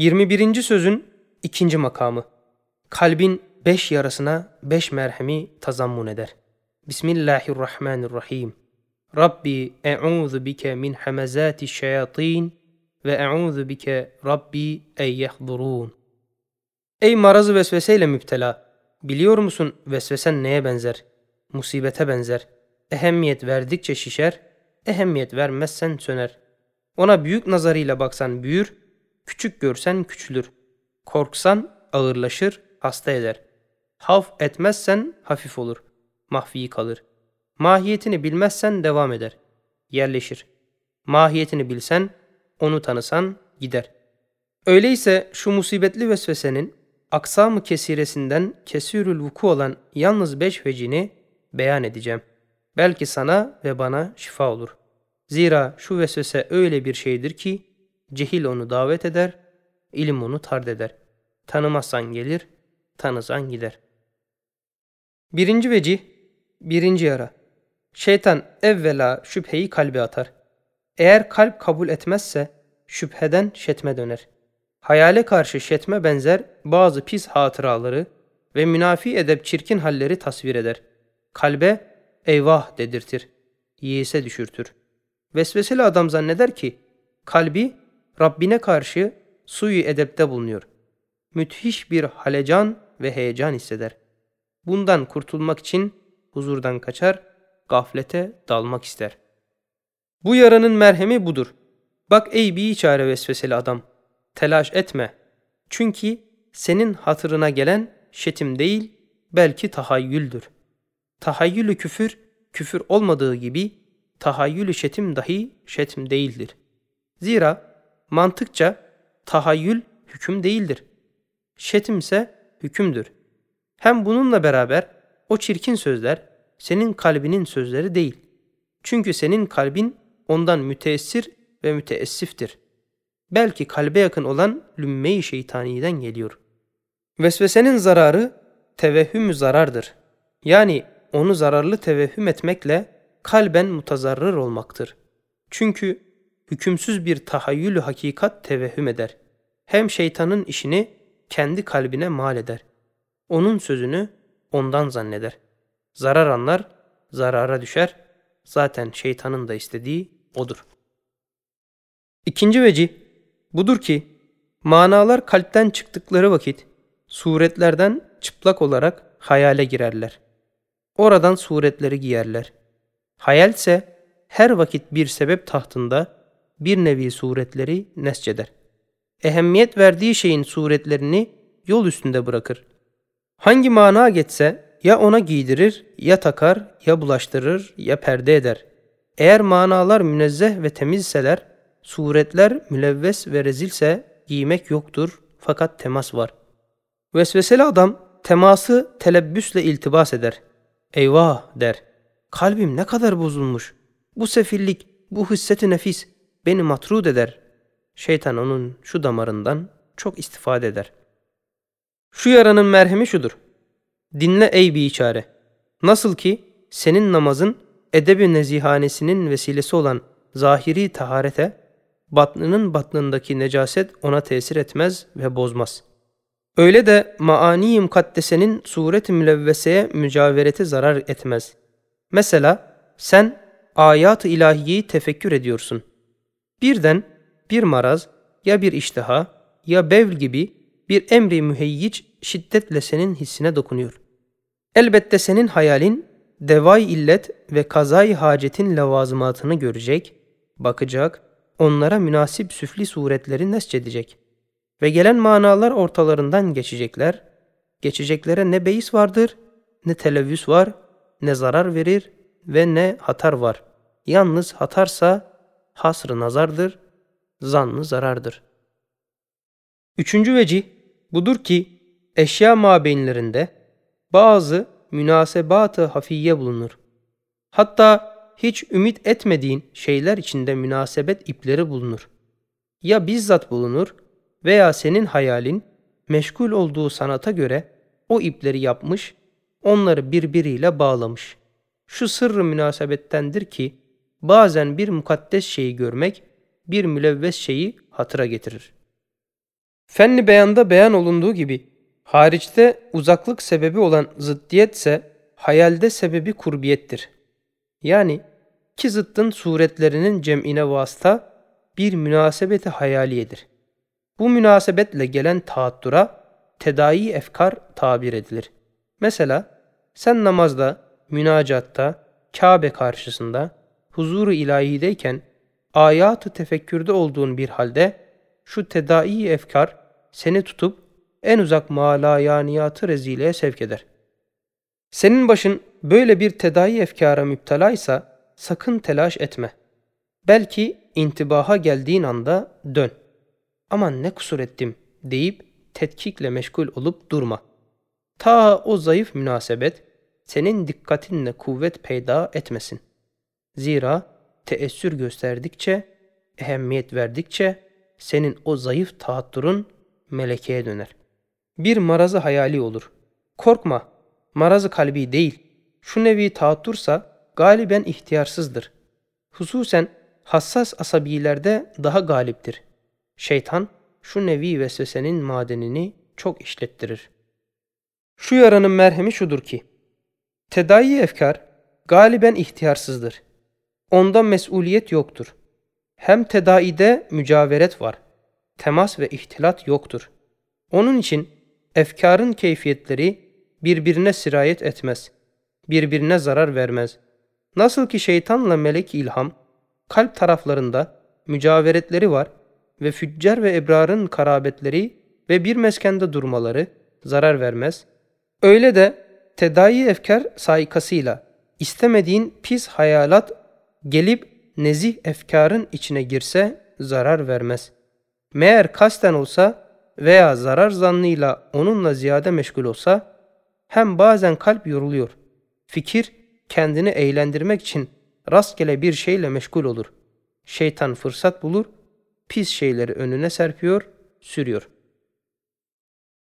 21. sözün ikinci makamı. Kalbin beş yarasına beş merhemi tazammun eder. Bismillahirrahmanirrahim. Rabbi e'udhu bike min hamazati şeyatin ve e'udhu bike Rabbi ey yahdurun. Ey marazı vesveseyle müptela! Biliyor musun vesvesen neye benzer? Musibete benzer. Ehemmiyet verdikçe şişer, ehemmiyet vermezsen söner. Ona büyük nazarıyla baksan büyür, küçük görsen küçülür. Korksan ağırlaşır, hasta eder. Havf etmezsen hafif olur, mahfi kalır. Mahiyetini bilmezsen devam eder, yerleşir. Mahiyetini bilsen, onu tanısan gider. Öyleyse şu musibetli vesvesenin aksam-ı kesiresinden kesirül vuku olan yalnız beş vecini beyan edeceğim. Belki sana ve bana şifa olur. Zira şu vesvese öyle bir şeydir ki cehil onu davet eder, ilim onu tard eder. Tanımazsan gelir, tanısan gider. Birinci vecih, birinci yara. Şeytan evvela şüpheyi kalbe atar. Eğer kalp kabul etmezse şüpheden şetme döner. Hayale karşı şetme benzer bazı pis hatıraları ve münafi edep çirkin halleri tasvir eder. Kalbe eyvah dedirtir. Yiğise düşürtür. Vesveseli adam zanneder ki kalbi Rabbine karşı suyu edepte bulunuyor. Müthiş bir halecan ve heyecan hisseder. Bundan kurtulmak için huzurdan kaçar, gaflete dalmak ister. Bu yaranın merhemi budur. Bak ey bir çare vesveseli adam, telaş etme. Çünkü senin hatırına gelen şetim değil, belki tahayyüldür. Tahayyülü küfür, küfür olmadığı gibi tahayyülü şetim dahi şetim değildir. Zira mantıkça tahayyül hüküm değildir. Şetimse hükümdür. Hem bununla beraber o çirkin sözler senin kalbinin sözleri değil. Çünkü senin kalbin ondan müteessir ve müteessiftir. Belki kalbe yakın olan lümme-i şeytaniden geliyor. Vesvesenin zararı tevehhüm zarardır. Yani onu zararlı tevehhüm etmekle kalben mutazarrır olmaktır. Çünkü hükümsüz bir tahayyülü hakikat tevehhüm eder. Hem şeytanın işini kendi kalbine mal eder. Onun sözünü ondan zanneder. Zarar anlar, zarara düşer. Zaten şeytanın da istediği odur. İkinci veci budur ki manalar kalpten çıktıkları vakit suretlerden çıplak olarak hayale girerler. Oradan suretleri giyerler. Hayal ise her vakit bir sebep tahtında bir nevi suretleri nesceder. Ehemmiyet verdiği şeyin suretlerini yol üstünde bırakır. Hangi mana geçse ya ona giydirir, ya takar, ya bulaştırır, ya perde eder. Eğer manalar münezzeh ve temizseler, suretler mülevves ve rezilse giymek yoktur fakat temas var. Vesveseli adam teması telebbüsle iltibas eder. Eyvah der. Kalbim ne kadar bozulmuş. Bu sefillik, bu hisseti nefis beni matrud eder. Şeytan onun şu damarından çok istifade eder. Şu yaranın merhemi şudur. Dinle ey bir içare. Nasıl ki senin namazın edebi nezihanesinin vesilesi olan zahiri taharete, batnının batnındaki necaset ona tesir etmez ve bozmaz. Öyle de maani mukaddesenin suret-i mülevveseye mücavereti zarar etmez. Mesela sen ayat-ı ilahiyeyi tefekkür ediyorsun. Birden bir maraz ya bir iştiha ya bevl gibi bir emri müheyyic şiddetle senin hissine dokunuyor. Elbette senin hayalin devay illet ve kazay hacetin levazımatını görecek, bakacak, onlara münasip süfli suretleri nesçedecek. Ve gelen manalar ortalarından geçecekler. Geçeceklere ne beis vardır, ne televvüs var, ne zarar verir ve ne hatar var. Yalnız hatarsa hasrı nazardır, zannı zarardır. Üçüncü vecih budur ki eşya mabeyinlerinde bazı münasebat-ı hafiye bulunur. Hatta hiç ümit etmediğin şeyler içinde münasebet ipleri bulunur. Ya bizzat bulunur veya senin hayalin meşgul olduğu sanata göre o ipleri yapmış, onları birbiriyle bağlamış. Şu sırrı münasebettendir ki bazen bir mukaddes şeyi görmek bir mülevves şeyi hatıra getirir. Fenli beyanda beyan olunduğu gibi hariçte uzaklık sebebi olan zıddiyet ise hayalde sebebi kurbiyettir. Yani iki zıttın suretlerinin cem'ine vasıta bir münasebeti hayaliyedir. Bu münasebetle gelen taaddura tedai efkar tabir edilir. Mesela sen namazda, münacatta, Kabe karşısında, huzuru ilahideyken ayatı tefekkürde olduğun bir halde şu tedai efkar seni tutup en uzak malayaniyatı rezileye sevk eder. Senin başın böyle bir tedai efkara müptelaysa sakın telaş etme. Belki intibaha geldiğin anda dön. Aman ne kusur ettim deyip tetkikle meşgul olup durma. Ta o zayıf münasebet senin dikkatinle kuvvet peyda etmesin. Zira teessür gösterdikçe, ehemmiyet verdikçe senin o zayıf tahattürün melekeye döner. Bir marazı hayali olur. Korkma, marazı kalbi değil. Şu nevi tahattürsa galiben ihtiyarsızdır. Hususen hassas asabilerde daha galiptir. Şeytan şu nevi vesvesenin madenini çok işlettirir. Şu yaranın merhemi şudur ki, tedai efkar galiben ihtiyarsızdır. Onda mesuliyet yoktur. Hem tedaide mücaveret var. Temas ve ihtilat yoktur. Onun için efkarın keyfiyetleri birbirine sirayet etmez. Birbirine zarar vermez. Nasıl ki şeytanla melek ilham kalp taraflarında mücaveretleri var ve füccar ve ebrarın karabetleri ve bir meskende durmaları zarar vermez. Öyle de tedai efkar saykasıyla istemediğin pis hayalat gelip nezih efkarın içine girse zarar vermez. Meğer kasten olsa veya zarar zannıyla onunla ziyade meşgul olsa hem bazen kalp yoruluyor. Fikir kendini eğlendirmek için rastgele bir şeyle meşgul olur. Şeytan fırsat bulur, pis şeyleri önüne serpiyor, sürüyor.''